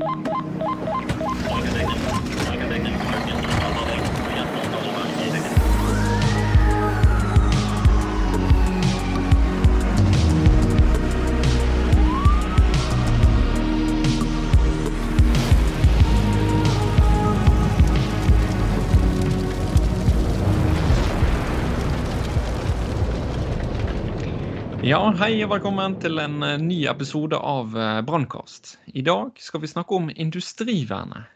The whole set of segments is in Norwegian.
Ha ha ha! Ja, hei og velkommen til en eh, ny episode av eh, Brannkast. I dag skal vi snakke om industrivernet.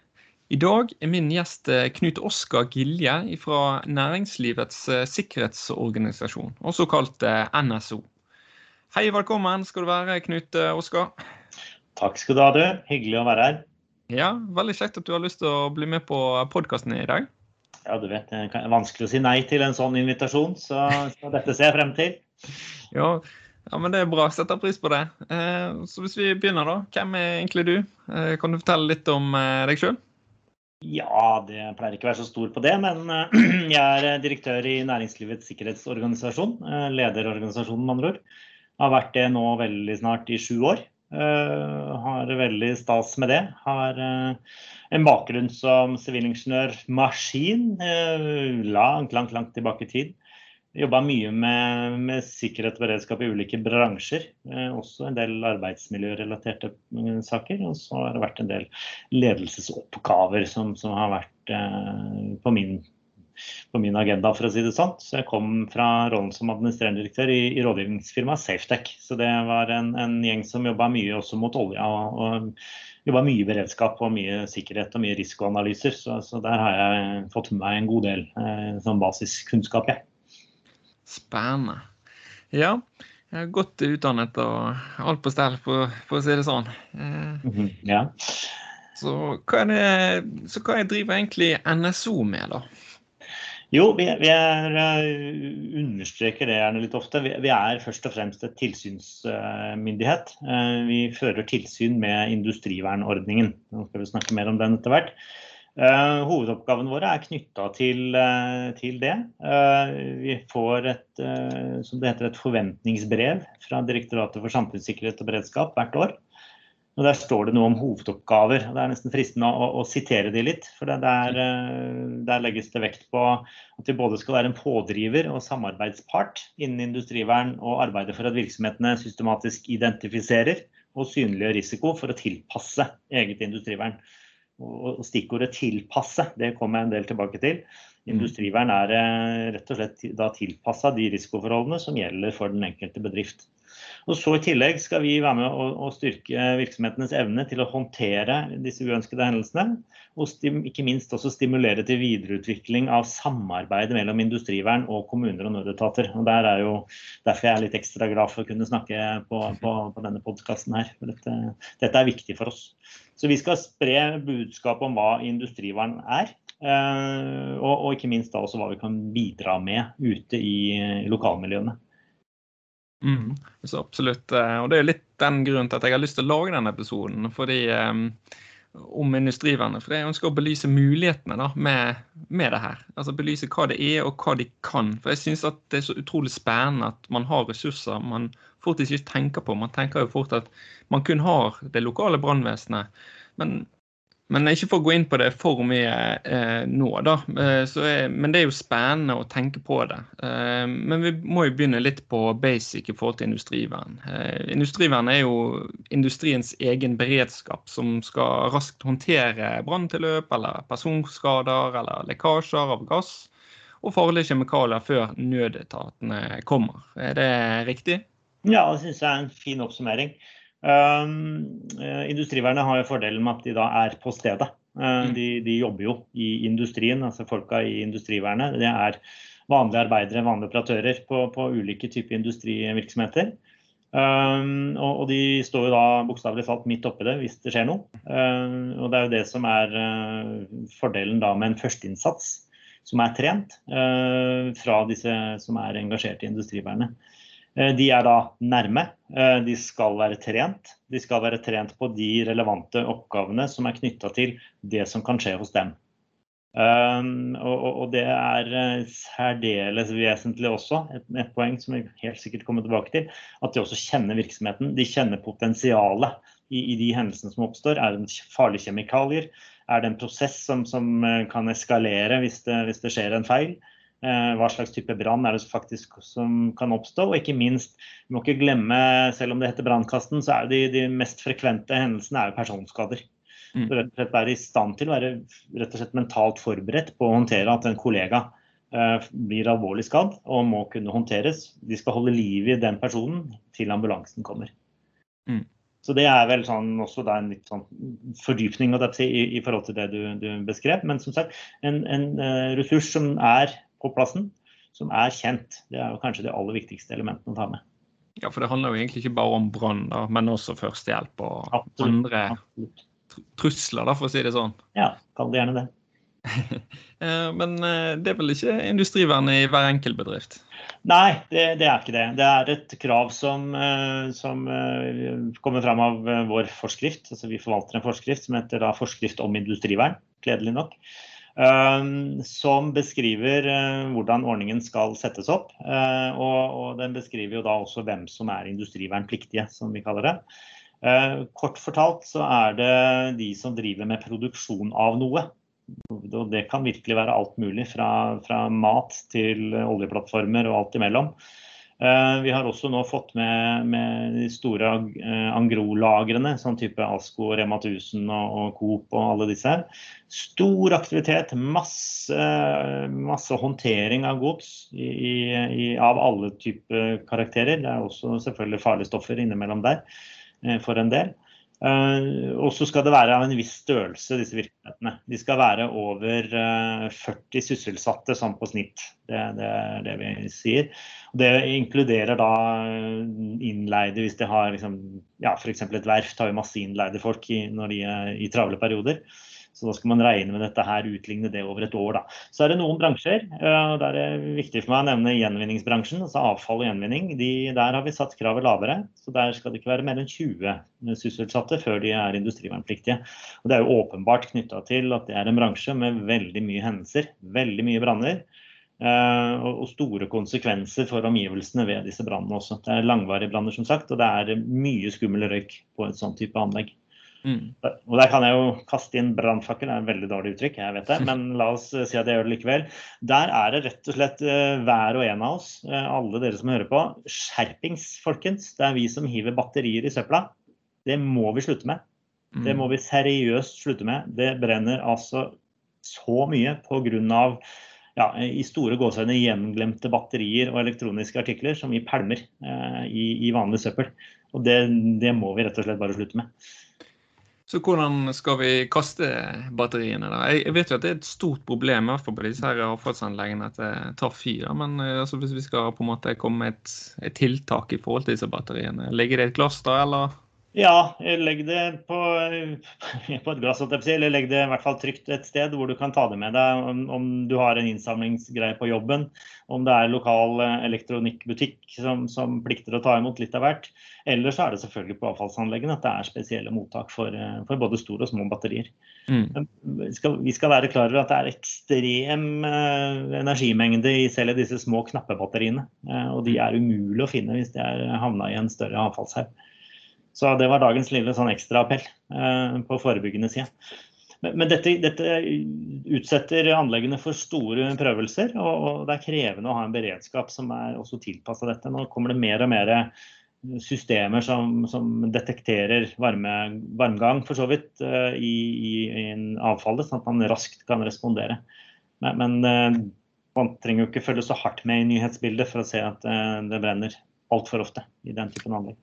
I dag er min gjest eh, Knut Oskar Gilje fra Næringslivets sikkerhetsorganisasjon, også kalt NSO. Hei, og velkommen skal du være, Knut Oskar. Takk skal du ha, du. Hyggelig å være her. Ja, Veldig kjekt at du har lyst til å bli med på podkasten i dag. Ja, du vet, det er vanskelig å si nei til en sånn invitasjon, så, så dette ser jeg frem til. Ja, ja, men Det er bra. Setter pris på det. Eh, så Hvis vi begynner, da. Hvem er egentlig du? Eh, kan du fortelle litt om eh, deg sjøl? Ja, det pleier ikke å være så stor på det. Men jeg er direktør i Næringslivets sikkerhetsorganisasjon. Lederorganisasjonen, med andre ord. Har vært det nå veldig snart i sju år. Har veldig stas med det. Har en bakgrunn som sivilingeniør maskin langt, langt, langt tilbake i tid jobba mye med, med, sikkerhet og beredskap i ulike bransjer. Eh, også en del arbeidsmiljørelaterte eh, saker. Og så har det vært en del ledelsesoppgaver som, som har vært eh, på, min, på, min, agenda, for å si det sånn. Så jeg kom fra rollen som administrerende direktør i, i rådgivningsfirmaet Safetech. Så det var en, en gjeng som jobba mye også mot olja. og, og mye beredskap og mye sikkerhet og mye risikoanalyser. Så, så, der har jeg fått med meg en god del eh, sånn basiskunnskap. Ja. Spennende. Ja, jeg godt utdannet og alt på stell, for, for å si det sånn. Eh, ja. Så hva, det, så hva driver egentlig NSO med, da? Jo, vi, vi er, uh, understreker det gjerne litt ofte. Vi, vi, er først og fremst et tilsynsmyndighet. Uh, vi fører tilsyn med industrivernordningen. Nå skal vi snakke mer om den etter hvert. Uh, hovedoppgavene våre er knytta til, uh, til, det. Uh, vi får et, som det heter, et forventningsbrev fra Direktoratet for samfunnssikkerhet og beredskap hvert år. Og Der står det noe om hovedoppgaver. og Det er nesten fristende å, å, å sitere de litt. for der, der, legges det vekt på at vi både skal være en pådriver og samarbeidspart innen industrivern og arbeide for at virksomhetene systematisk identifiserer og synliggjør risiko for å tilpasse eget industrivern. Og stikkordet 'tilpasse' det kommer jeg en del tilbake til. Mm. Industrivern er eh, rett og slett da tilpassa de risikoforholdene som gjelder for den enkelte bedrift. Og så I tillegg skal vi være med å, å styrke virksomhetenes evne til å håndtere disse uønskede hendelsene. Og stim, ikke minst også stimulere til videreutvikling av samarbeidet mellom industrivern og kommuner og nødetater. Og der er jo Derfor jeg er litt ekstra glad for å kunne snakke på, på, på denne podkasten her. Dette, dette er viktig for oss. Så vi skal spre budskap om hva industrivern er. Eh, og, og, ikke minst da også hva vi kan bidra med ute i lokalmiljøene. Mm, så absolutt. Eh, og det er litt den grunnen til at jeg har lyst til å lage denne episoden. fordi um, om industrivernet. For jeg ønsker å belyse mulighetene da, med, med, det her. Altså Belyse hva det er og hva de kan. For jeg syns det er så utrolig spennende at man har ressurser man fort ikke tenker på. Man tenker jo fort at man kun har det lokale brannvesenet. Men men ikke for å gå inn på det for mye eh, nå, da. Eh, er, men det er jo spennende å tenke på det. Eh, men vi må jo begynne litt på basic i forhold til industrivern. Eh, industrivern er jo industriens egen beredskap som skal raskt håndtere branntilløp eller personskader eller lekkasjer av gass og farlige kjemikalier før nødetatene kommer. Er det riktig? Ja, det syns jeg er en fin oppsummering. Um, uh, industrivernet har jo fordelen med at de da er på stedet. Uh, de, de, jobber jo i industrien, altså folka i industrivernet. Det er vanlige arbeidere, vanlige operatører på, på ulike typer industrivirksomheter. Um, og, og, de står jo da bokstavelig talt midt oppi det hvis det skjer noe. Uh, og det er jo det som er uh, fordelen da med en førsteinnsats som er trent uh, fra disse som er engasjert i industrivernet. Eh, de er da nærme. Eh, de skal være trent. De skal være trent på de relevante oppgavene som er knytta til det som kan skje hos dem. Um, og, det er eh, særdeles vesentlig også, et, poeng som vi helt sikkert kommer tilbake til, at de også kjenner virksomheten. De kjenner potensialet i, de hendelsene som oppstår. Er det farlige kjemikalier? Er det en prosess som, som kan eskalere hvis det, hvis det, skjer en feil? Hva slags type brann er det faktisk som kan oppstå? Og ikke minst, vi må ikke glemme, selv om det heter brannkasten, så er de, de mest frekvente hendelsene er personskader. Mm. Så rett og slett være i stand til å være rett og slett mentalt forberedt på å håndtere at en kollega Eh, blir alvorlig skadd og må kunne håndteres. De skal holde liv i den personen til ambulansen kommer. Mm. Så det er vel sånn, også en litt sånn fordypning i, i, forhold til det du, du, beskrev. Men som sagt, en, en uh, ressurs som er på plassen, som er kjent, det er jo kanskje det aller viktigste elementet å ta med. Ja, for det handler jo egentlig ikke bare om brann, men også førstehjelp og Absolutt. andre Absolutt. trusler, da, for å si det sånn. Ja, kall det gjerne det. Eh, men eh, det er vel ikke industrivernet i hver enkelt bedrift? Nei, det, det, er ikke det. Det er et krav som, eh, som kommer fram av vår forskrift. Altså vi forvalter en forskrift som heter forskrift om industrivern, gledelig nok. Som beskriver hvordan ordningen skal settes opp. Og, og den beskriver jo da også hvem som er industrivernpliktige, som vi kaller det. Kort fortalt så er det de som driver med produksjon av noe. Og det kan virkelig være alt mulig, fra, fra mat til oljeplattformer og alt imellom. Eh, vi har også nå fått med, med de store eh, Angro-lagrene, sånn type Asko, Rema 1000 og, og Coop og alle disse. her. Stor aktivitet, masse, masse håndtering av gods i, i, av alle typer karakterer. Det er også selvfølgelig farlige stoffer innimellom der eh, for en del. Uh, og så skal det være av en viss størrelse, disse virksomhetene. De skal være over uh, eh, 40 sysselsatte sånn på snitt. Det, det, er det vi sier. Det inkluderer da eh, innleide hvis de har liksom, ja, f.eks. et verft har jo masse innleide folk i, når de er i travle perioder. Så da skal man regne med dette her, utligne det over et år. Da. Så er det noen bransjer, og der er det viktig for meg å nevne gjenvinningsbransjen, altså avfall og gjenvinning. De, der har vi satt kravet lavere. Så der skal det ikke være mer enn 20 sysselsatte før de er industrivernpliktige. Og det er jo åpenbart knytta til at det er en bransje med veldig mye hendelser, veldig mye branner. Uh, og store konsekvenser for omgivelsene ved disse brannene også. Det er langvarige branner, som sagt, og det er mye skummel røyk på et sånt type anlegg. Mm. Og Der kan jeg jo kaste inn brannfakkel, det er et veldig dårlig uttrykk, jeg vet det, men la oss eh, si at jeg gjør det likevel. Der er det rett og slett uh, hver og en av oss, uh, alle dere som hører på, skjerpings, folkens. Det er vi som hiver batterier i søpla. Det må vi slutte med. Mm. Det må vi seriøst slutte med. Det brenner altså så mye pga. Ja, i store gåseøyne gjenglemte batterier og elektroniske artikler som vi pælmer eh, i, i vanlig søppel. Og det, det må vi rett og slett bare slutte med. Så hvordan skal vi kaste batteriene? da? Jeg vet jo at det er et stort problem i hvert fall på disse her avfallsanleggene at det tar fyr. Men eh, altså, hvis vi skal på en måte komme med et, et tiltak i forhold til disse batteriene, ligger det et glass da, eller? Ja, legg det på, på et glass, eller legg det i hvert fall trygt et sted hvor du kan ta det med deg. Om, om du har en innsamlingsgreie på jobben, om det er lokal eh, elektronikkbutikk som, som, plikter å ta imot litt av hvert. Eller så er det selvfølgelig på avfallsanleggene at det er spesielle mottak for, eh, for både store og små batterier. Mm. Vi, skal, vi, skal, være klar over at det er ekstrem eh, energimengde i selv disse små knappebatteriene. og de er umulig å finne hvis de er havna i en større avfallshaug. Så det var dagens lille sånn ekstraappell eh, på forebyggende side. Men, dette, dette, utsetter anleggene for store prøvelser, og, og, det er krevende å ha en beredskap som er også tilpassa dette. Nå kommer det mer og mer systemer som, som detekterer varme, varmgang for så vidt eh, i, i, i avfallet, sånn at man raskt kan respondere. Men, men eh, man trenger jo ikke følge så hardt med i nyhetsbildet for å se at det brenner altfor ofte i den typen anlegg.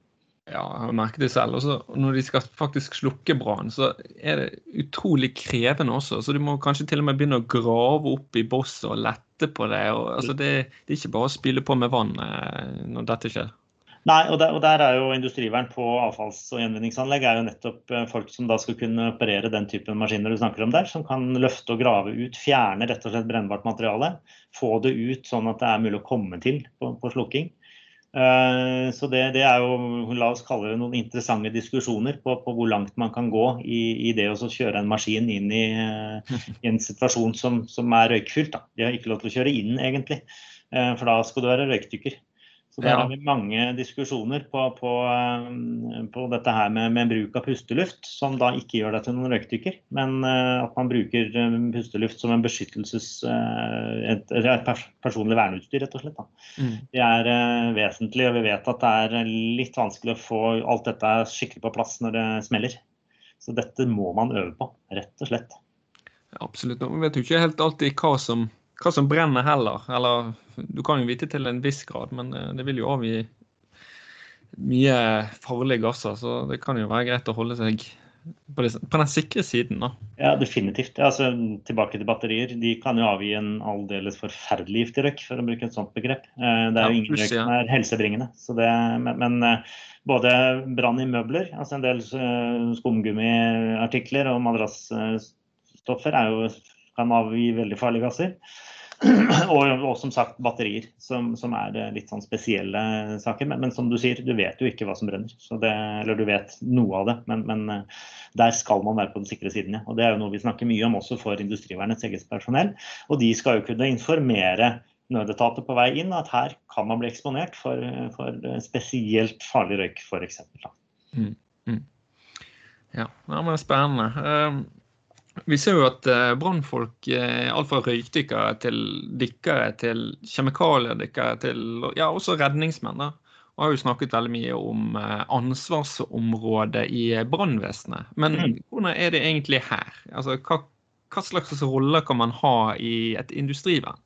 Ja, jeg har merket det selv. Også når de skal faktisk slukke brann, så er det utrolig krevende også. Så du må kanskje til og med begynne å grave opp i bosset og lette på det. Og, altså det, det, er ikke bare å spyle på med vann eh, når dette skjer. Nei, og der, og der, er jo industrivern på avfalls- og gjenvinningsanlegg er jo nettopp eh, folk som da skal kunne operere den typen maskiner du snakker om der, som kan løfte og grave ut, fjerne rett og slett brennbart materiale. Få det ut sånn at det er mulig å komme til på, på slukking. Eh, så det, det, er jo, la oss kalle det noen interessante diskusjoner på, på hvor langt man kan gå i, i det å kjøre en maskin inn i, eh, i en situasjon som, som er røykfylt. Da. De har ikke lov til å kjøre inn, egentlig, eh, for da skal du være røykdykker. Så der har vi mange diskusjoner på, på, eh, på dette her med, med, bruk av pusteluft, som da ikke gjør deg til noen røykdykker, men uh, at man bruker uh, pusteluft som en beskyttelses... Et, et, personlig verneutstyr, rett og slett. Mm. Det er vesentlig, og vi vet at det er litt vanskelig å få alt dette skikkelig på plass når det smeller. Så dette må man øve på, rett og slett. Ja, absolutt. Vi vet jo ikke helt alltid hva som hva som brenner heller. Eller du kan jo vite til en viss grad, men eh, det vil jo avgi mye farlige gasser. Så det kan jo være greit å holde seg på, den sikre siden. da. Ja, definitivt. Altså, tilbake til batterier. De kan jo avgi en aldeles forferdelig giftig røyk, for å bruke et sånt begrep. Eh, det er jo ingen røyk som er helsebringende. Det, men, eh, både brann i møbler, altså en del skumgummiartikler og madrassstoffer er jo kan avgi veldig farlige gasser. Og, og, som sagt batterier, som, som, er eh, litt sånn spesielle saker. Men, men, som du sier, du vet jo ikke hva som brenner. Det, eller du vet noe av det, men, men, eh, der skal man være på den sikre siden. Ja. Og det er jo noe vi snakker mye om også for industrivernets eget personell. Og de skal jo kunne informere nødetater på vei inn at her kan man bli eksponert for, for spesielt farlig røyk, f.eks. Mm, mm. Ja, det er spennende. Um, vi ser jo at eh, brannfolk, eh, alt fra røykdykkere til dykkere til kjemikaliedykkere til ja, også redningsmenn, da, har jo snakket veldig mye om eh, ansvarsområdet i brannvesenet. Men mm. hvordan er det egentlig her? Altså, hva, hva slags roller kan man ha i et industrivern?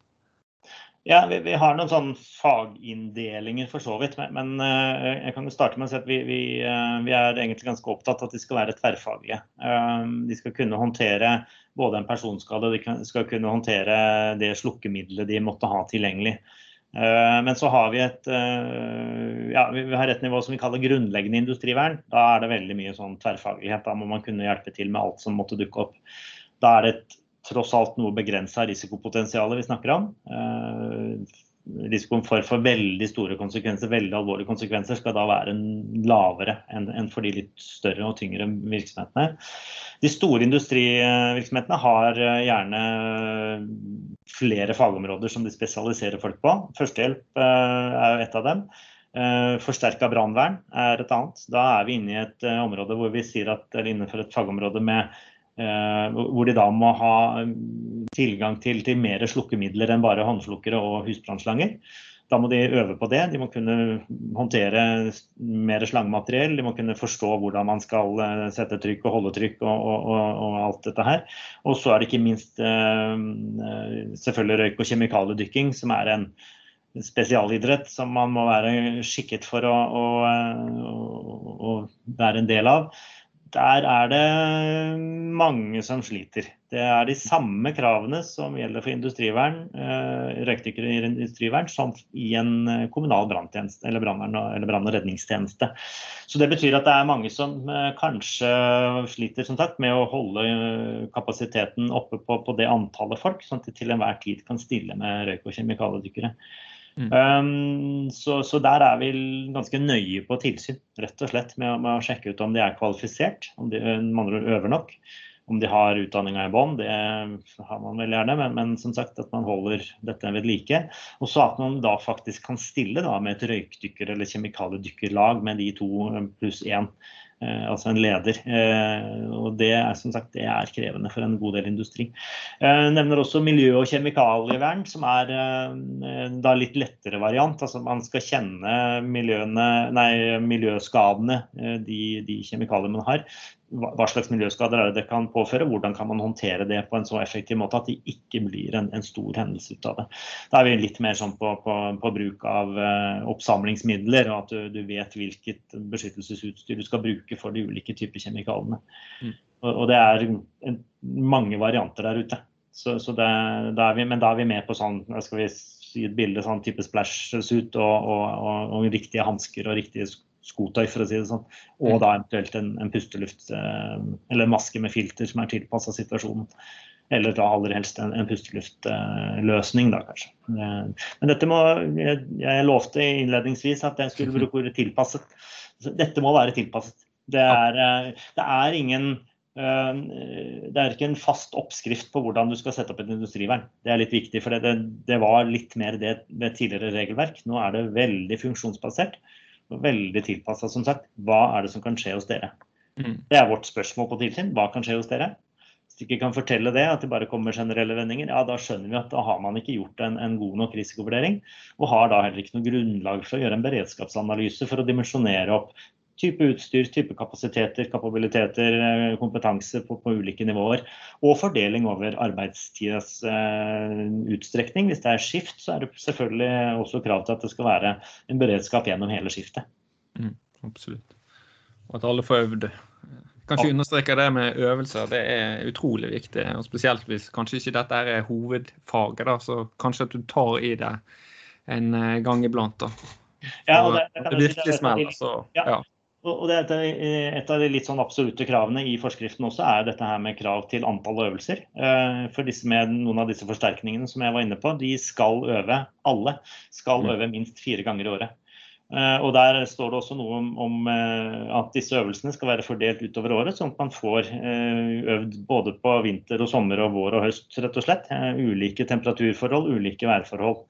Ja, vi, vi, har noen sånn faginndelinger for så vidt. Men, men uh, jeg kan jo starte med å si at vi, vi, uh, vi, er egentlig ganske opptatt av at de skal være tverrfaglige. Uh, de skal kunne håndtere både en personskade de skal kunne håndtere det slukkemiddelet de måtte ha tilgjengelig. Men så har vi et, ja, vi har et nivå som vi kaller grunnleggende industrivern. Da er det veldig mye sånn tverrfaglighet. Da må man kunne hjelpe til med alt som måtte dukke opp. Da er det et tross alt noe begrensa risikopotensialet vi snakker om. Eh, risikoen for, for, veldig store konsekvenser, veldig alvorlige konsekvenser, skal da være lavere enn, for de litt større og tyngre virksomhetene. De store industrivirksomhetene har eh, gjerne flere fagområder som de spesialiserer folk på. Førstehjelp eh, er jo et av dem. Forsterka brannvern er et annet. Da er vi inne i et område hvor vi sier at, eller innenfor et fagområde med hvor de da må ha mm, tilgang til, til mer slukkemidler enn bare håndslukkere og husbrannslanger. Da må de øve på det. De må kunne håndtere mer slangemateriell. De må kunne forstå hvordan man skal eh, sette trykk og holde trykk og, og, og, alt dette her. Og så er det ikke minst eh, selvfølgelig røyk- og kjemikaliedykking, som er en spesialidrett som man må være skikket for å, å, å være en del av der er det mange som sliter. Det er de samme kravene som gjelder for industrivern, eh, røykdykkere i industrivern, som i en eh, kommunal branntjeneste eller brann- og redningstjeneste. Så det betyr at det er mange som eh, kanskje sliter som sagt, med å holde kapasiteten oppe på, på det antallet folk, sånn at de til enhver tid kan stille med røyk- og kjemikaliedykkere. Mm. Um, så, så, der er vi ganske nøye på tilsyn, rett og slett, med, med å sjekke ut om de er kvalifisert, om de med øver nok. Om de har utdanninga i bånn, det har man vel gjerne, men, men, som sagt at man holder dette ved like. Og så at man da faktisk kan stille da, med et røykdykker- eller kjemikaliedykkerlag med de to pluss én Eh, altså en leder. Eh, og det er som sagt det er krevende for en god del industri. Jeg nevner også miljø- og kjemikalievern, som er eh, da litt lettere variant. Altså man skal kjenne nei, miljøskadene, de, de kjemikaliene man har hva slags miljøskader er det det kan påføre, hvordan kan man håndtere det på en så effektiv måte at det ikke blir en, en stor hendelse ut av det. Da er vi litt mer sånn på, på, på bruk av uh, oppsamlingsmidler, og at du, du, vet hvilket beskyttelsesutstyr du skal bruke for de ulike typer kjemikaliene. Mm. Og, og, det er en, mange varianter der ute. Så, så det, da vi, men da er vi med på sånn, skal vi si et bilde, sånn type splash-suit og, og, og, og riktige hansker og riktige skotøy, for å si det sånn. Og mm. da eventuelt en, en pusteluft eh, eller maske med filter som er tilpassa situasjonen. Eller da aller helst en, en pusteluftløsning, da kanskje. Eh, men dette må jeg, jeg lovte innledningsvis at jeg skulle bruke ordet tilpasset. Dette må være tilpasset. Det er, eh, det er ingen Det er ikke en fast oppskrift på hvordan du skal sette opp et industrivern. Det er litt viktig, for det, det var litt mer det ved tidligere regelverk. Nå er det veldig funksjonsbasert veldig tilpassa, som sagt. Hva er det som kan skje hos dere? Mm. Det er vårt spørsmål på tilsyn. Hva kan skje hos dere? Hvis du ikke kan fortelle det, at det bare kommer generelle vendinger, ja, da skjønner vi at da har man ikke gjort en, en god nok risikovurdering. Og har da heller ikke noe grunnlag for å gjøre en beredskapsanalyse for å dimensjonere opp type utstyr, type kapasiteter, kapabiliteter, eh, kompetanse på, på ulike nivåer. Og fordeling over arbeidstidas uh, utstrekning. Hvis det er skift, så er det selvfølgelig også krav til at det skal være en beredskap gjennom hele skiftet. Mm, absolutt. Og at alle får øvd. Kanskje understreke det med øvelser. Det er utrolig viktig. og Spesielt hvis kanskje ikke dette er hovedfaget. da, Så kanskje at du tar i det en eh, gang iblant. da. Ja, og det, det, det virkelig smeller. Så, ja. Og det er Et av de litt sånn absolutte kravene i forskriften også er dette her med krav til antall øvelser. Eh, for disse med noen av disse forsterkningene som jeg var inne på, de skal øve, alle skal mm. øve minst fire ganger i året. Eh, og Der står det også noe om, om, eh, at disse øvelsene skal være fordelt utover året, sånn at man får eh, øvd både på vinter og sommer og vår og høst, rett og slett. Ulike temperaturforhold, ulike værforhold.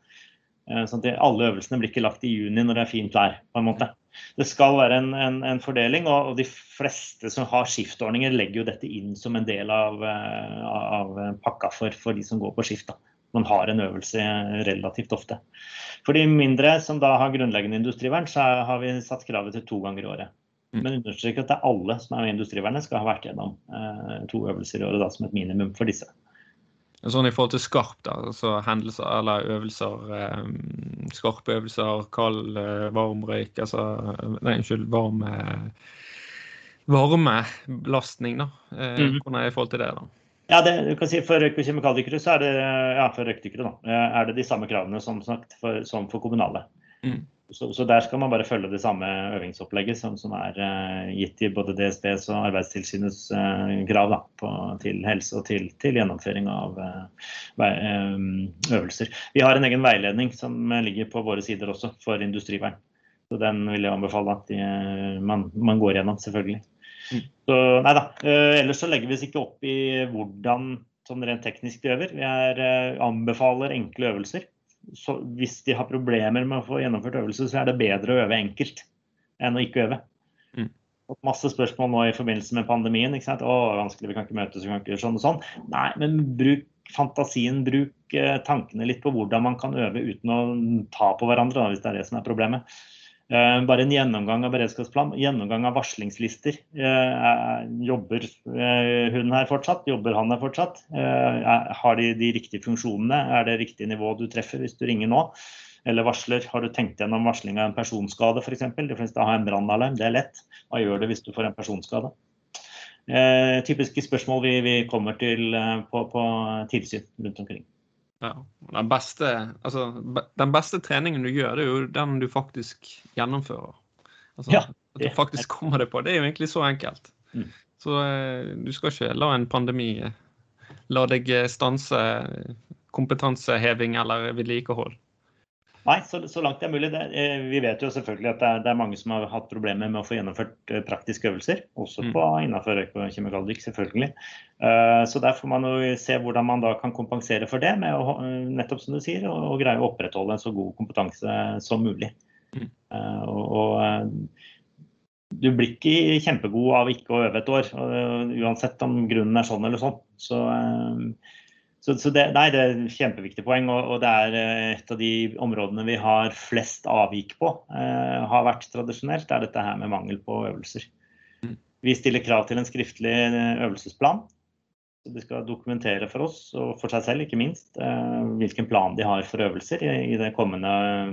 Sånn at alle øvelsene blir ikke lagt i juni når det er fint vær. på en måte. Det skal være en, en, en fordeling, og, og, de fleste som har skiftordninger, legger jo dette inn som en del av, av pakka for, for de som går på skift. da man har en øvelse relativt ofte. For de mindre som da har grunnleggende industrivern, så har vi satt kravet til to ganger i året. Mm. Men understreker at det er alle som er med i industrivernet skal ha vært gjennom eh, to øvelser i året da, som et minimum for disse. Sånn I forhold til skarp, da, altså hendelser eller øvelser, eh, skarpe øvelser, kald, eh, varm røyk, altså Nei, unnskyld, varm eh, varmebelastning, da. Eh, mm. Hvordan er det i forhold til det? da? Ja, det, du kan si For røyk- og kjemikaldykere så er det ja, for røykdykkere da, er det de samme kravene som, sagt, for, som for kommunale. Mm. Så, så, der skal man bare følge det samme øvingsopplegget som, som er uh, gitt i både DSBs og Arbeidstilsynets uh, krav da, på, til helse og til, til gjennomføring av uh, øvelser. Vi har en egen veiledning som ligger på våre sider også for industrivern. Så den vil jeg anbefale at de, man, man går gjennom, selvfølgelig. Så nei da. Ellers så legger vi oss ikke opp i hvordan sånn rent teknisk de øver. Vi er, anbefaler enkle øvelser. Så hvis de har problemer med å få gjennomført øvelse, så er det bedre å øve enkelt enn å ikke øve. Mm. Masse spørsmål nå i forbindelse med pandemien. ikke sant? Å, vanskelig, vi kan ikke møtes, vi kan ikke gjøre sånn og sånn. Nei, men bruk fantasien, bruk uh, tankene litt på hvordan man kan øve uten å ta på hverandre, da, hvis det er det som er problemet. Eh, bare en gjennomgang av beredskapsplan, gjennomgang av varslingslister. Eh, jobber eh, hun her fortsatt? Jobber han her fortsatt? Har de de riktige funksjonene? Er det riktig nivå du treffer hvis du ringer nå? Eller varsler. Har du tenkt gjennom varsling av en personskade f.eks.? De fleste har en brannalarm, det er lett. Hva gjør det hvis du får en personskade? typiske spørsmål vi, vi kommer til på, på tilsyn rundt omkring. Ja. Den beste, altså, den beste treningen du gjør, det er jo den du faktisk gjennomfører. Altså, ja, at du faktisk kommer deg på. Det er jo egentlig så enkelt. Mm. Så eh, du skal ikke la en pandemi eh, la deg stanse kompetanseheving eller vedlikehold. Nei, så, så, langt det er mulig. Det, eh, vi vet jo selvfølgelig at det er, det er, mange som har hatt problemer med å få gjennomført eh, praktiske øvelser. Også på, mm. innenfor røyk- og kjemikaldykk, selvfølgelig. Uh, så der får man jo se hvordan man da kan kompensere for det, med å, nettopp som du sier, å, å greie å opprettholde en så god kompetanse som mulig. Mm. Uh, og, du blir ikke kjempegod av ikke å øve et år, uansett om grunnen er sånn eller sånn. Så så, så det, nei, det, er et kjempeviktig poeng, og, og, det er eh, et av de områdene vi har flest avvik på. Eh, har vært tradisjonelt, er dette her med mangel på øvelser. Mm. Vi stiller krav til en skriftlig eh, øvelsesplan. Så de skal dokumentere for oss, og for seg selv ikke minst, eh, hvilken plan de har for øvelser i, i det kommende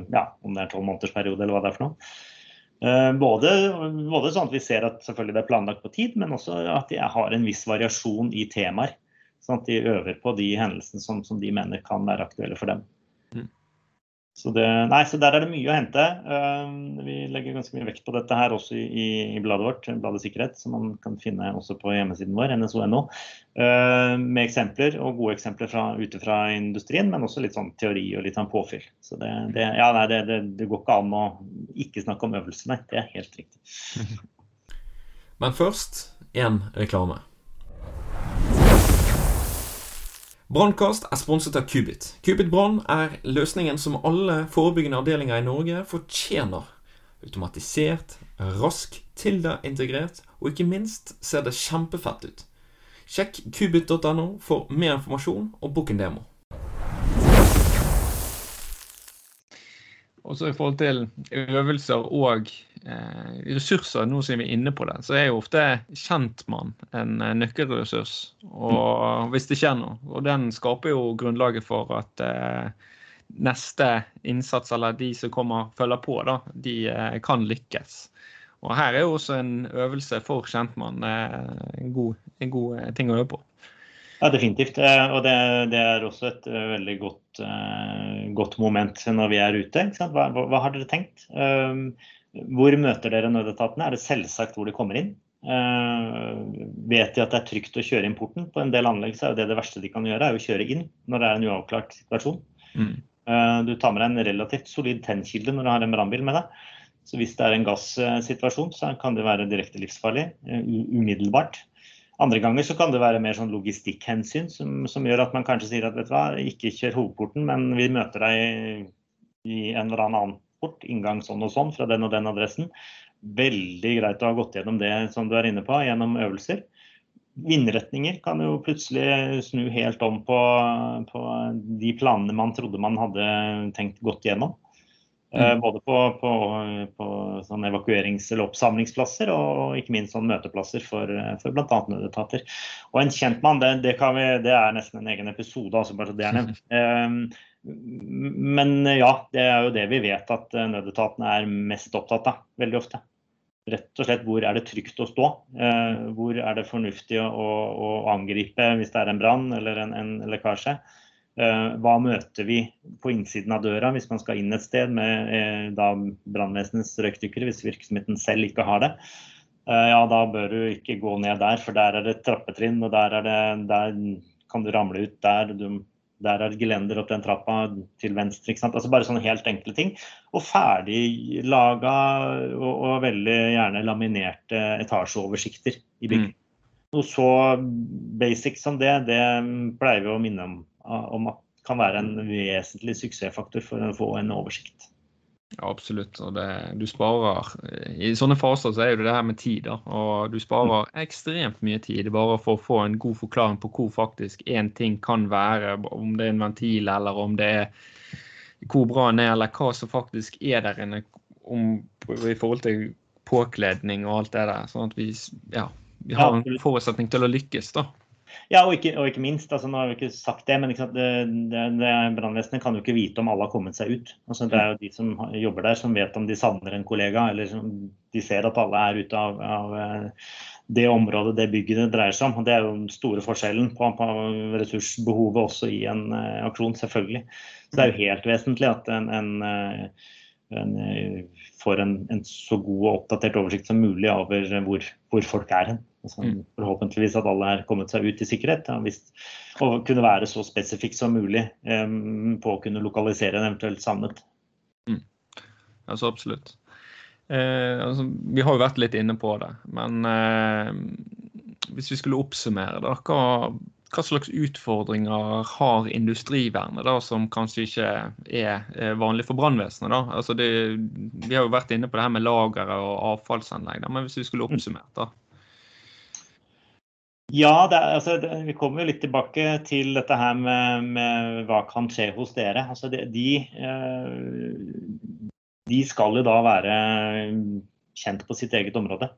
ja, om det er tolv måneders periode eller hva det er for noe. Eh, både, både, sånn at vi ser at selvfølgelig det er planlagt på tid, men også at de har en viss variasjon i temaer. Sånn at de øver på de hendelsene som, som de mener kan være aktuelle for dem. Mm. Så, det, nei, så der er det mye å hente. Uh, vi legger ganske mye vekt på dette her også i, i bladet vårt, Bladet sikkerhet, som man kan finne også på hjemmesiden vår, nso.no. Uh, med eksempler, og gode eksempler fra, ute fra industrien, men også litt sånn teori og litt sånn påfyll. Så det, det, ja, nei, det, det går ikke an å ikke snakke om øvelsene. Det er helt riktig. Men først en reklame. Brannkast er sponset av Kubit. Kubit brann er løsningen som alle forebyggende avdelinger i Norge fortjener. Automatisert, rask, Tilda-integrert, og ikke minst ser det kjempefett ut. Sjekk kubit.no for mer informasjon og book en demo. Også i forhold til øvelser og eh, ressurser, nå som vi er inne på det, så er jo ofte kjentmann en eh, nøkkelressurs. Og hvis det skjer noe. Og den skaper jo grunnlaget for at eh, neste innsats, eller de som kommer følger på, da, de eh, kan lykkes. Og her er jo også en øvelse for kjentmann eh, en god, en god eh, ting å øve på. Ja, definitivt. Eh, og det, det, er også et eh, veldig godt, uh, godt moment når vi er ute. Hva, hva, hva, har dere tenkt? Uh, hvor møter dere nødetatene? Er det selvsagt hvor de kommer inn? Vet de at det er trygt å kjøre inn porten? På en del anlegg så er det det verste de kan gjøre, er å kjøre inn når det er en uavklart situasjon. Mm. du tar med deg en relativt solid tennkilde når du har en brannbil med deg. Så hvis det er en gassituasjon, så kan det være direkte livsfarlig umiddelbart. Andre ganger så kan det være mer sånn logistikkhensyn som, som, gjør at man kanskje sier at vet du hva, ikke kjør hovedporten, men vi møter deg i en eller annen port, inngang sånn og sånn, fra den og den adressen. Veldig greit å ha gått gjennom det som du er inne på, gjennom øvelser. Vindretninger kan jo plutselig snu helt om på, på de planene man trodde man hadde tenkt godt gjennom. Eh, mm. Både på, på, evakuerings- eller oppsamlingsplasser og ikke minst sånn møteplasser for, for bl.a. nødetater. Og en kjentmann, det, det, vi, det, er nesten en egen episode, altså bare så det er nevnt. Um, men ja, det er jo det vi vet at nødetatene er mest opptatt av, veldig ofte. Rett og slett hvor er det trygt å stå? Hvor er det fornuftig å, å, å, angripe hvis det er en brann eller en, en lekkasje? Eh, hva møter vi på innsiden av døra hvis man skal inn et sted med eh, brannvesenets røykdykkere, hvis virksomheten selv ikke har det? Eh, ja, da bør du ikke gå ned der, for der er det trappetrinn, og der, det, der kan du ramle ut der. Du, der er gelender opp den trappa til venstre. Altså Bare sånne helt enkle ting. Og ferdiglaga og, og veldig gjerne laminerte etasjeoversikter i bygg. Mm. Noe så basic som det, det pleier vi å minne om om at kan være en vesentlig suksessfaktor for å få en oversikt. Ja, absolutt. Og det, du sparer I sånne faser så er det det her med tid. Da, og du sparer ekstremt mye tid bare for å få en god forklaring på hvor faktisk én ting kan være. Om det er en ventil, eller om det er hvor bra den er, eller hva som faktisk er der inne om, i forhold til påkledning og alt det der. Sånn at vi, ja, vi har en forutsetning til å lykkes. da. Ja, og ikke, og ikke minst, altså, nå har vi ikke sagt det, men det, det, det, brannvesenet kan jo ikke vite om alle har kommet seg ut. Altså, det er jo de som jobber der som vet om de savner en kollega, eller som, de ser at alle er ute av, av eh, det området det bygget det dreier seg om. Det er jo den store forskjellen på, på ressursbehovet også i en uh, aksjon, selvfølgelig. Så det er jo helt vesentlig at en, en, uh, en får en, en, så god og oppdatert oversikt som mulig over hvor, hvor folk er hen. Altså, mm. Forhåpentligvis at alle er kommet seg ut i sikkerhet. Ja, hvis, og kunne være så spesifikk som mulig um, på å kunne lokalisere en eventuelt savnet. Mm. Altså absolutt. Eh, altså, vi har jo vært litt inne på det, men eh, hvis vi skulle oppsummere, da, hva, hva, slags utfordringer har industrivernet da, som kanskje ikke er vanlig for brannvesenet? Altså vi har jo vært inne på det her med lagre og avfallsanlegg, da, men hvis vi skulle mm. oppsummert, da? Ja, er, altså, vi kommer jo litt tilbake til dette her med, med hva kan skje hos dere. Altså, de, eh, de, skal jo da være kjent på sitt eget område.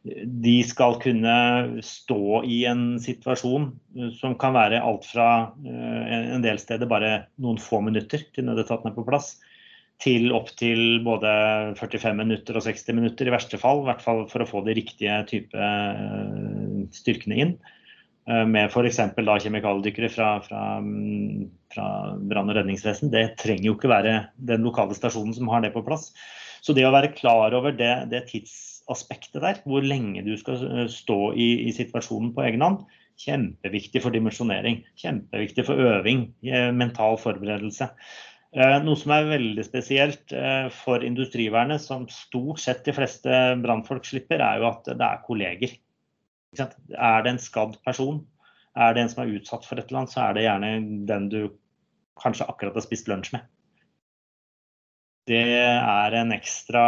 De skal kunne stå i en situasjon som kan være alt fra uh, en del steder bare noen få minutter til nødetatene er på plass, til opptil både 45 minutter og 60 minutter i verste fall. I hvert fall for å få de riktige type eh, styrkene inn. Eh, med f.eks. kjemikaliedykkere fra, fra, fra brann- og redningsvesen. Det trenger jo ikke være den lokale stasjonen som har det på plass. Så det å være klar over det, det tidsaspektet der, hvor lenge du skal eh, stå i, i situasjonen på egen hånd, kjempeviktig for dimensjonering. Kjempeviktig for øving, mental forberedelse. Eh, noe som er veldig spesielt eh, for industrivernet, som stort sett de fleste brannfolk slipper, er jo at det er kolleger. Er det en skadd person, Er det en som er utsatt for et eller annet, så er det gjerne den du kanskje akkurat har spist lunsj med. Det er en ekstra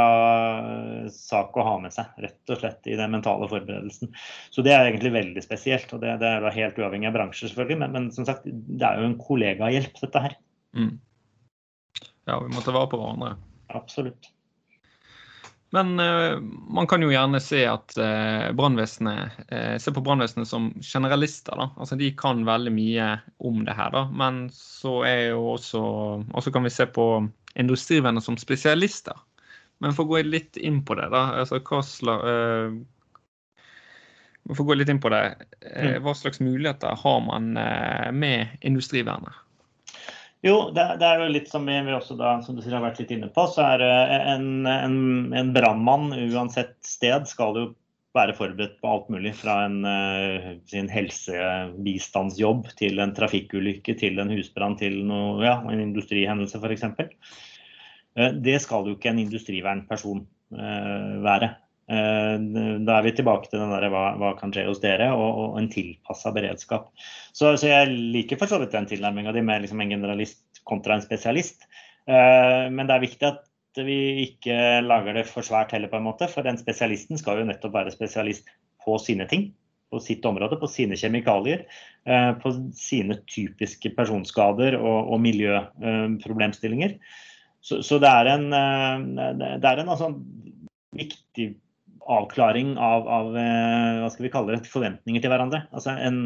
sak å ha med seg, rett og slett, i den mentale forberedelsen. Så det er egentlig veldig spesielt. Og det, det er helt uavhengig av bransje, selvfølgelig. Men, men, som sagt, det er jo en kollegahjelp, dette her. Mm. Ja, vi må ta vare på hverandre. Absolutt. Men uh, man kan jo gjerne se at uh, brannvesenet uh, Se på brannvesenet som generalister. da. Altså De kan veldig mye om det her. da. Men så er jo også Og så kan vi se på industrivenner som spesialister. Men for å gå litt inn på det, da. altså hva slags for å gå litt inn på det, mm. Hva slags muligheter har man med industrivernet? Jo, det, det, er jo litt som vi, vi også da, som du sier, har vært litt inne på, så er en, en, en brannmann uansett sted skal jo være forberedt på alt mulig. Fra en uh, sin helsebistandsjobb til en trafikkulykke, til en husbrann, til noe, ja, en industrihendelse f.eks. Eh, det skal jo ikke en industrivernperson være. Eh, da er vi tilbake til den der, hva, hva kan skje hos dere, og, og en tilpassa beredskap. Så, så, jeg liker for så vidt den tilnærminga di med liksom en generalist kontra en spesialist. Eh, men det er viktig at vi ikke lager det for svært heller, på en måte. For den spesialisten skal jo nettopp være spesialist på sine ting. På sitt område, på sine kjemikalier, eh, på sine typiske personskader og, og miljøproblemstillinger. Så, så, det er en, det er en altså, viktig avklaring av, av, eh, hva skal vi kalle det, forventninger til hverandre. Altså en,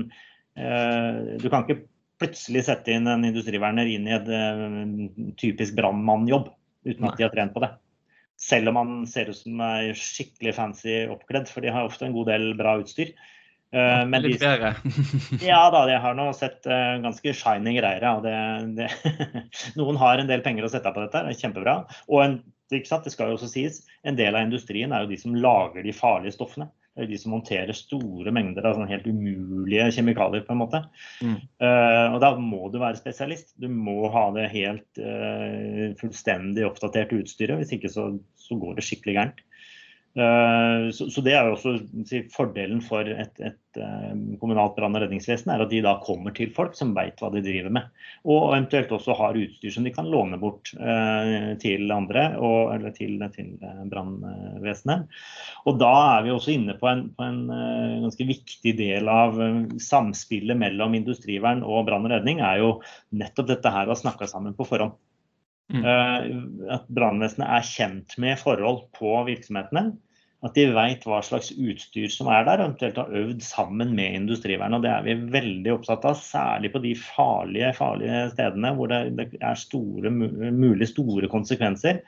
eh, du kan ikke plutselig sette inn en industriverner inn i et eh, typisk brannmannjobb uten at de har trent på det. Selv om man ser ut som er skikkelig fancy oppkledd, for de har ofte en god del bra utstyr. Uh, men litt bedre. ja da, jeg har nå sett uh, ganske shiny greier. Ja. Det, det, noen har en del penger å sette av på dette, det er kjempebra. Og en det skal jo også sies, En del av industrien er jo de som lager de farlige stoffene. Det er de som håndterer store mengder av sånn helt umulige kjemikalier. på en måte. Mm. Uh, og Da må du være spesialist. Du må ha det helt uh, fullstendig oppdatert utstyret. Hvis ikke så, så går det skikkelig gærent. Eh, så, så, det er jo også si, Fordelen for et, et eh, kommunalt brann- og redningsvesen er at de da kommer til folk som vet hva de driver med. Og eventuelt også har utstyr som de kan låne bort eh, til andre, og, eller til, til brannvesenet. Og da er vi også inne på en, på en ganske viktig del av samspillet mellom industrivern og brann og redning, er jo nettopp dette her å ha snakka sammen på forhånd. Mm. At brannvesenet er kjent med forhold på virksomhetene. At de vet hva slags utstyr som er der, og eventuelt har øvd sammen med industrivernet. Og det er vi veldig opptatt av, særlig på de farlige, farlige stedene hvor det, det er store, mulig store konsekvenser.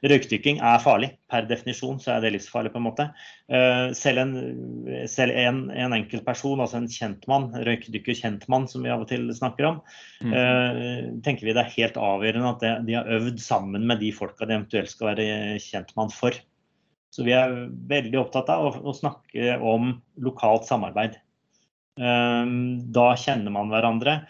Røykdykking er farlig. Per definisjon så er det livsfarlig. på en måte. Eh, selv en, selv en, en enkeltperson, altså en kjentmann, røykdykker-kjentmann som vi av og til snakker om, mm. Eh, tenker vi det er helt avgjørende at det, de har øvd sammen med de folka de eventuelt skal være kjentmann for. Så vi er veldig opptatt av å, å snakke om lokalt samarbeid. Um, da kjenner man hverandre.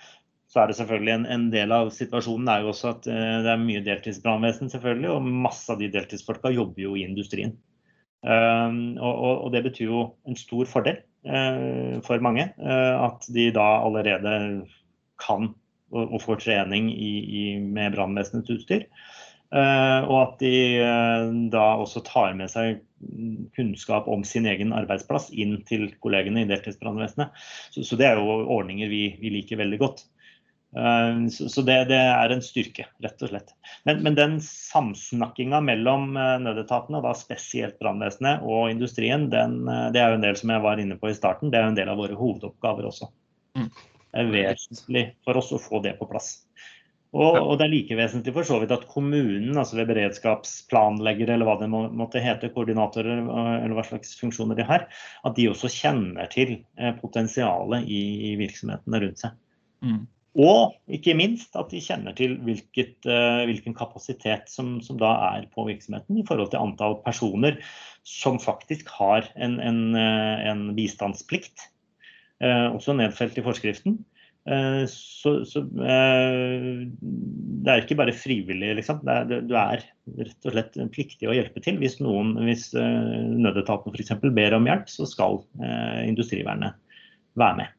Så er det selvfølgelig en, en, del av situasjonen er jo også at uh, det er mye deltidsbrannvesen, selvfølgelig. Og masse av de deltidsfolka jobber jo i industrien. Um, og, og, og, det betyr jo en stor fordel uh, for mange. Uh, at de da allerede kan og, og får trening i, i, med brannvesenets utstyr. Eh, og at de eh, da også tar med seg kunnskap om sin egen arbeidsplass inn til kollegene i deltidsbrannvesenet. Så, så, det er jo ordninger vi, vi liker veldig godt. Eh, så, så det, det, er en styrke, rett og slett. Men, men den samsnakkinga mellom nødetatene, da spesielt brannvesenet og industrien, den, det er jo en del som jeg var inne på i starten, det er jo en del av våre hovedoppgaver også. Mm. Det er vesentlig for oss å få det på plass. Og, og, det er like vesentlig for så vidt at kommunen, altså ved beredskapsplanleggere eller hva det må, måtte hete, koordinatorer eller hva slags funksjoner de har, at de også kjenner til eh, potensialet i, i virksomhetene rundt seg. Mm. Og ikke minst at de kjenner til hvilket, uh, hvilken kapasitet som, som, da er på virksomheten i forhold til antall personer som faktisk har en, en, eh, en bistandsplikt, også nedfelt i forskriften. Eh, så, så eh, det er ikke bare frivillig, liksom. Er, du er rett og slett pliktig å hjelpe til. Hvis, noen, hvis eh, nødetaten f.eks. ber om hjelp, så skal industrivernet være med.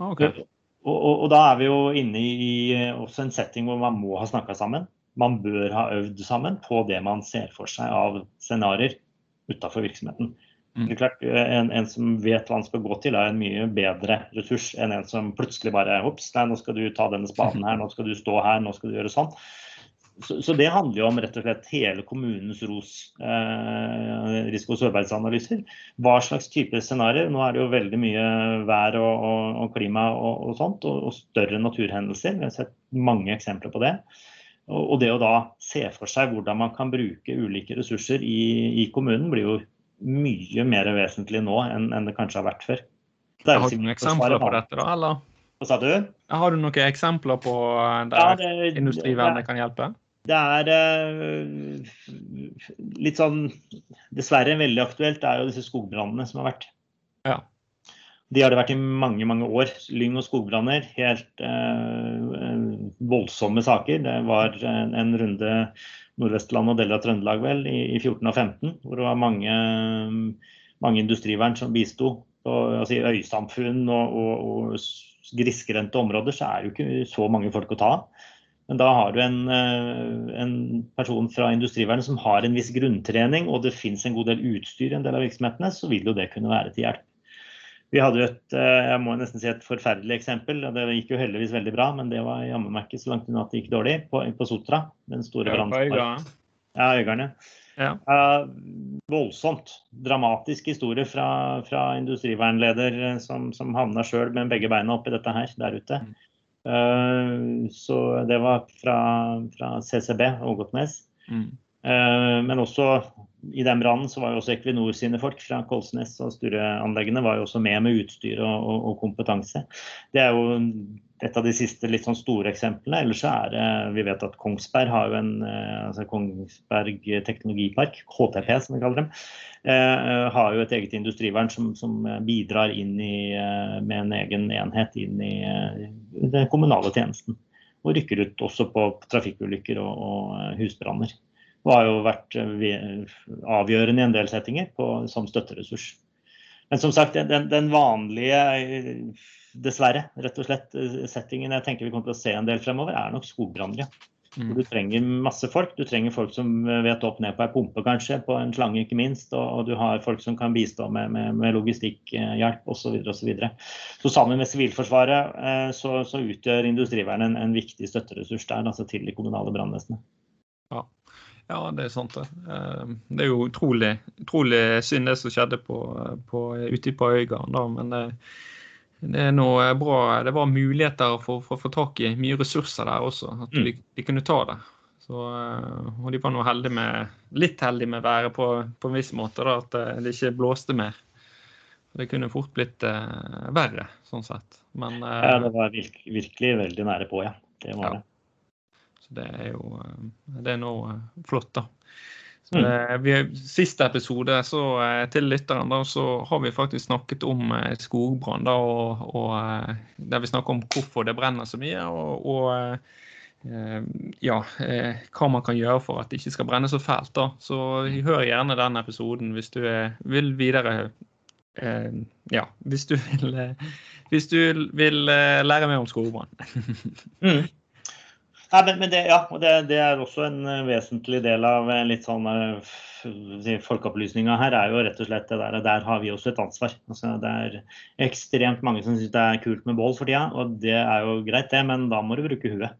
Okay. Og, og, og, da er vi jo inne i også en setting hvor man må ha snakka sammen. Man bør ha øvd sammen på det man ser for seg av scenarioer utafor virksomheten. Mm. Det er klart, en, en, som vet hva han skal gå til, er en mye bedre ressurs enn en som plutselig bare Ops, nå skal du ta denne spaden her, nå skal du stå her, nå skal du gjøre sånn. Så, så det handler jo om rett og slett hele kommunens ROS, eh, risiko- og sårbarhetsanalyser. Hva slags type scenarioer. Nå er det jo veldig mye vær og, og, og klima og, og sånt, og, større naturhendelser. Vi har sett mange eksempler på det. Og, det å da se for seg hvordan man kan bruke ulike ressurser i, i kommunen, blir jo mye mer vesentlig nå enn, enn det kanskje har vært før. Har du noen eksempler på dette, da? eller? Hva sa du? Har du noen eksempler på der ja, industrivernet kan hjelpe? Det er uh, litt sånn Dessverre veldig aktuelt er jo disse skogbrannene som har vært. Ja. De har det vært i mange mange år. Lyng- og skogbranner. Helt uh, voldsomme saker. Det var en, en runde Nordvestland og deler av Trøndelag vel, i, i 14 og 15, hvor det var mange, mange industrivern som bisto. Altså I øysamfunn og, og, og grisgrendte områder så er det jo ikke så mange folk å ta av. Men da har du en, eh, en person fra industrivernet som har en viss grunntrening, og det finnes en god del utstyr i en del av virksomhetene, så vil jo det kunne være til hjelp. Vi hadde jo et eh, jeg må nesten si et forferdelig eksempel. Det gikk jo heldigvis veldig bra, men det var jammen meg ikke så langt unna at det gikk dårlig. På, på Sotra. Den store brannen. Ja, Øygarden. Ja. Uh, voldsomt. Dramatisk historie fra, fra industrivernleder eh, som, som havna sjøl med begge beina oppi dette her der ute. Uh, så det var fra, fra CCB, Ågotnes. Mm. Uh, men også i den brannen var jo også Equinor sine folk fra Kolsnes og Sture-anleggene var jo også med med utstyr og, og, og, kompetanse. Det er jo et av de siste litt sånn store eksemplene. Ellers så er det Vi vet at Kongsberg har jo en uh, altså Kongsberg teknologipark, KTP som vi kaller dem. Eh, har jo et eget industrivern som, som bidrar inn i, eh, med en egen enhet inn i eh, den kommunale tjenesten. Og rykker ut også på trafikkulykker og, og husbranner. Og har jo vært avgjørende i en del settinger på, som støtteressurs. Men som sagt, den, den, vanlige, dessverre, rett og slett, settingen jeg tenker vi kommer til å se en del fremover, er nok skogbranner. Ja. Mm. Du trenger masse folk. Du trenger folk som vet opp ned på ei pumpe, kanskje, på en slange, ikke minst. Og, du har folk som kan bistå med, med, med logistikkhjelp osv. Så, så, videre. så sammen med Sivilforsvaret eh, så, så, utgjør industrivernet en, en, viktig støtteressurs der, altså til de kommunale brannvesenet. Ja. Ja. det er sant. Det eh, Det er jo utrolig, utrolig synd det som skjedde på, på, ute på Øygarden. Men det, det er noe bra. Det var muligheter for å få tak i mye ressurser der også. At de, mm. de kunne ta det. Så, eh, og de var nå heldige med, litt heldige med været på, på en viss måte, da, at eh, det ikke blåste mer. Det kunne fort blitt uh, verre, sånn sett. Men, uh, ja, det var virkelig veldig nære på, ja. Det var ja. det. Så det er jo det er noe flott, da. Så, Eh, vi, siste episode så, eh, til lytteren da, så har vi faktisk snakket om eh, skogbrann. og, og, Der vi snakker om hvorfor det brenner så mye. og, og ja, hva man kan gjøre for at det ikke skal brenne så fælt. da. Så hør gjerne den episoden hvis du vil videre Ja, hvis du vil, hvis du vil lære mer om skogbrann. mm. Nei, men, men det, ja, det, det, er også en eh, vesentlig del av eh, litt sånn uh, Folkeopplysninga her er jo rett og slett det der, der har vi også et ansvar. Altså, det er ekstremt mange som syns det er kult med bål for tida, og det er jo greit, det, men da må du bruke huet.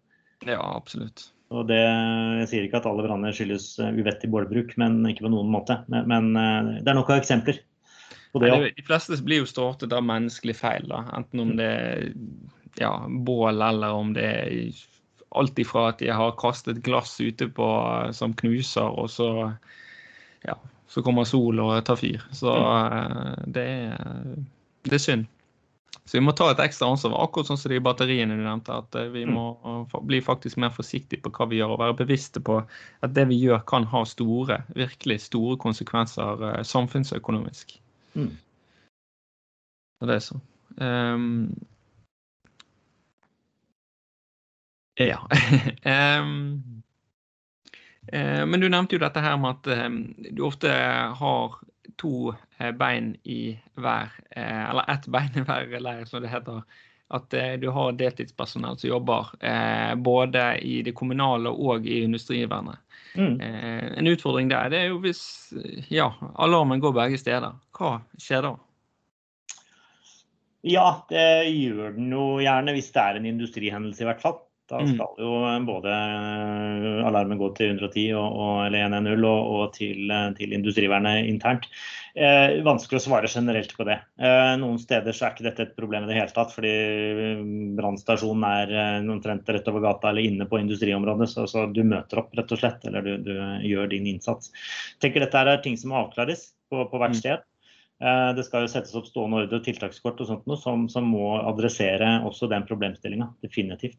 Ja, absolutt. Og det, Jeg sier ikke at alle branner skyldes uvettig bålbruk, men ikke på noen måte. Men, men det er nok av eksempler. Det, de fleste blir jo startet av menneskelig feil, da. enten om det er ja, bål eller om det er alt ifra at jeg har kastet glass ute på, som knuser, og så, ja, så kommer sol og tar fyr. Så eh, det er, det er synd. Så vi må ta et ekstra ansvar, akkurat sånn som de batteriene du nevnte. At eh, vi må bli faktisk mer forsiktige på hva vi gjør, og være bevisste på at det vi gjør kan ha store, virkelig store konsekvenser eh, samfunnsøkonomisk. Mm. Og det er så. Um, Ja. um, men du nevnte jo dette her med at um, du ofte har to uh, bein i hver Eller ett bein i hver leir, som det heter. At du har deltidspersonell som jobber både i det kommunale og i industrivernet. Mm. En utfordring der det er jo hvis ja, alarmen går begge steder. Hva skjer da? Ja, det gjør den jo gjerne hvis det er en industrihendelse, i hvert fall. Da mm. skal jo både eh, alarmen gå til 110 og, og, eller 110 og, og til, eh, til, industrivernet internt. Eh, vanskelig å svare generelt på det. Eh, noen steder så er ikke dette et problem i det hele tatt, fordi eh, brannstasjonen er omtrent rett over gata eller inne på industriområdet. Så, så, du møter opp, rett og slett, eller du, du gjør din innsats. Jeg tenker Dette er ting som må avklares på, på hvert sted. Det skal jo settes opp stående ordre og tiltakskort og sånt noe, som, som må adressere også den problemstillinga. Definitivt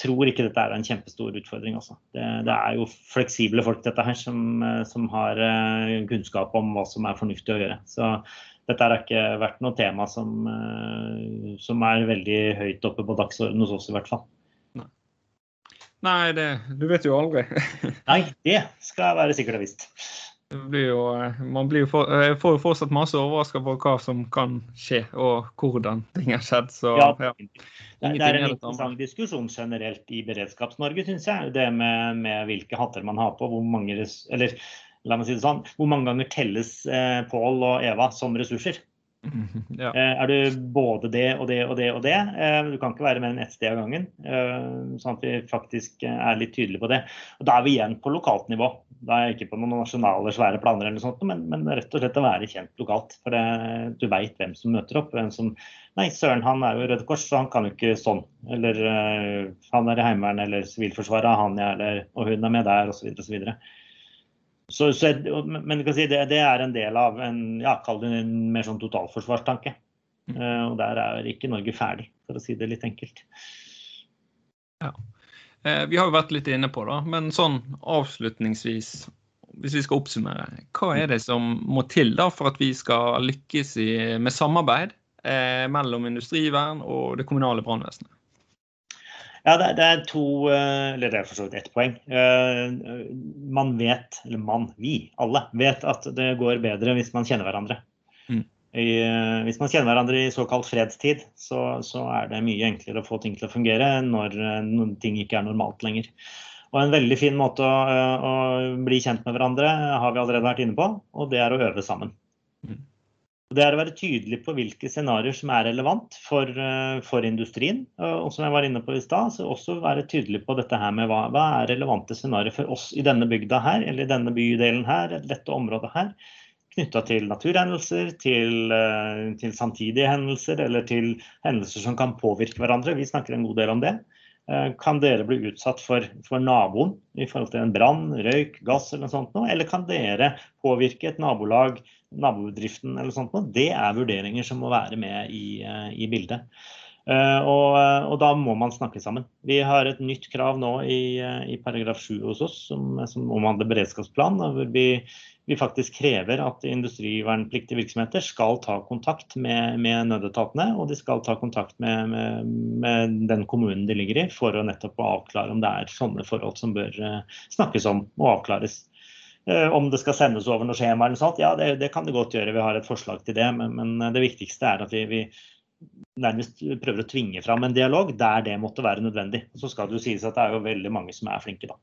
tror ikke dette er en kjempestor utfordring. Altså. Det, det, er jo fleksible folk dette her, som, eh, som, har eh, kunnskap om hva som er fornuftig å gjøre. Så dette har ikke vært noe tema som, eh, som er veldig høyt oppe på dagsordenen hos oss, i hvert fall. Nei, Nei det, du vet jo aldri. Nei, det skal være sikkert og visst. Blir jo, man blir jo for, får jo fortsatt masse overrasker på hva som kan skje, og hvordan ting har skjedd. Så, ja, ja. Det, det, er en interessant diskusjon generelt i Beredskaps-Norge, syns jeg. Det med, med, hvilke hatter man har på. Hvor mange, eller, si sånn, hvor mange ganger telles eh, Pål og Eva som ressurser? Ja. Eh, er du både det og det og det og det? Eh, du kan ikke være mer enn ett sted av gangen. Eh, sånn at vi faktisk er litt tydelige på det. Og Da er vi igjen på lokalt nivå. Da er jeg ikke på noen nasjonale svære planer, eller sånt, men, men rett og slett å være kjent lokalt. For det, du veit hvem som møter opp. hvem som, Nei, søren, han er jo Røde Kors, så han kan jo ikke sånn. Eller han er i Heimevernet eller Sivilforsvaret, han er der, og hun er med der, osv. osv. Så, så, men si, det, det, er en del av en, ja, en mer sånn totalforsvarstanke. Mm. Uh, og der er ikke Norge ferdig, for å si det litt enkelt. Ja. Eh, vi har jo vært litt inne på det, men sånn avslutningsvis, hvis vi skal oppsummere, hva er det som må til da for at vi skal lykkes i, med samarbeid eh, mellom industrivern og det kommunale brannvesenet? Ja, det, det, er to eh, Eller det er for så vidt ett poeng. Eh, man vet, eller man, vi, alle, vet at det går bedre hvis man kjenner hverandre. Mm. I, eh, hvis man kjenner hverandre i såkalt fredstid, så, så, er det mye enklere å få ting til å fungere når, når ting ikke er normalt lenger. Og En veldig fin måte å, å, bli kjent med hverandre har vi allerede vært inne på, og det er å øve sammen. Mm. Det er å være tydelig på hvilke scenarioer som er relevant for, eh, for, industrien. Og som jeg var inne på i stad, så også være tydelig på dette her med hva, hva er relevante scenarioer for oss i denne bygda her, eller i denne bydelen her, dette området her. Knytta til naturhendelser, til, eh, til, samtidige hendelser eller til hendelser som kan påvirke hverandre. Vi snakker en god del om det. Eh, kan dere bli utsatt for, for naboen i forhold til en brann, røyk, gass eller noe sånt? Eller kan dere påvirke et nabolag? nabobedriften eller noe sånt noe, det er vurderinger som må være med i, eh, i bildet. Uh, og, og, da må man snakke sammen. Vi har et nytt krav nå i, i paragraf 7 hos oss som, som omhandler beredskapsplan. hvor vi, vi, faktisk krever at industrivernpliktige virksomheter skal ta kontakt med, med nødetatene. Og de skal ta kontakt med, med, med, den kommunen de ligger i, for å nettopp avklare om det er sånne forhold som bør snakkes om og avklares. Eh, om det skal sendes over noe skjema eller noe sånt, ja det, det, kan det godt gjøre. Vi har et forslag til det. Men, men det viktigste er at vi, vi, nærmest prøver å tvinge fram en dialog der det måtte være nødvendig. Så skal det jo sies at det er jo veldig mange som er flinke, da.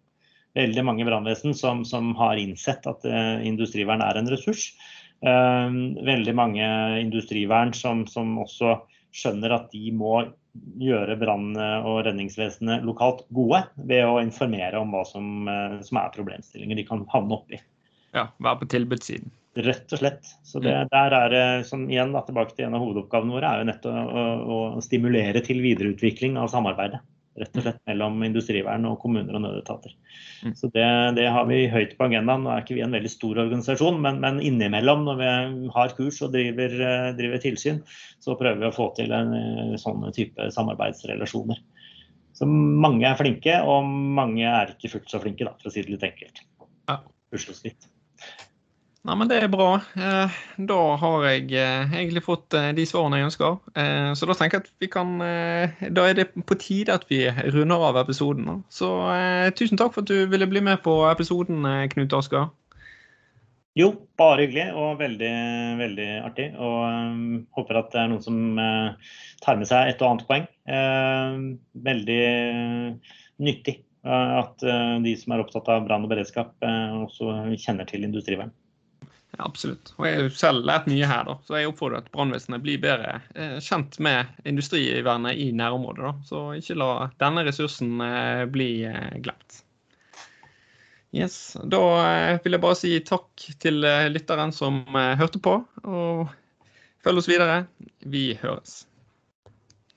Veldig mange brannvesen som, som, har innsett at uh, industrivern er en ressurs. Uh, veldig mange industrivern som, som også skjønner at de må gjøre brann- og redningsvesenet lokalt gode ved å informere om hva som, uh, som er problemstillinger de kan havne oppi. Ja, være på tilbudssiden. Rett og slett. Så det, mm. der er det, som igjen da, tilbake til en av hovedoppgavene våre, er jo nettopp å, å, å stimulere til videreutvikling av samarbeidet rett og slett mellom industrivern og kommuner og nødetater. Mm. Så det, det, har vi høyt på agendaen. Nå er ikke vi en veldig stor organisasjon, men, men innimellom når vi har kurs og driver, driver, tilsyn, så prøver vi å få til en eh, sånn type samarbeidsrelasjoner. Så mange er flinke, og mange er ikke fullt så flinke, da, for å si det litt enkelt. Ja. Nei, men Det er bra. Eh, da har jeg eh, egentlig fått eh, de svarene jeg ønsker. Så da tenker jeg at vi kan Da er det på tide at vi runder av episoden. Så tusen takk for at du ville bli med på episoden, Knut Asker. Jo, bare hyggelig og veldig, veldig artig. Og um, håper at det er noen som uh, tar med seg et og annet poeng. Uh, veldig nyttig uh, at de som er opptatt av brann og beredskap, også kjenner til industrivern. Ja, absolutt. Og jeg har selv lært mye her, da. Så jeg oppfordrer at brannvesenet blir bedre eh, kjent med industrivernet i nærområdet. da. Så ikke la denne ressursen eh, bli eh, glemt. Yes, Da vil jeg bare si takk til lytteren som hørte på, og følg oss videre. Vi høres.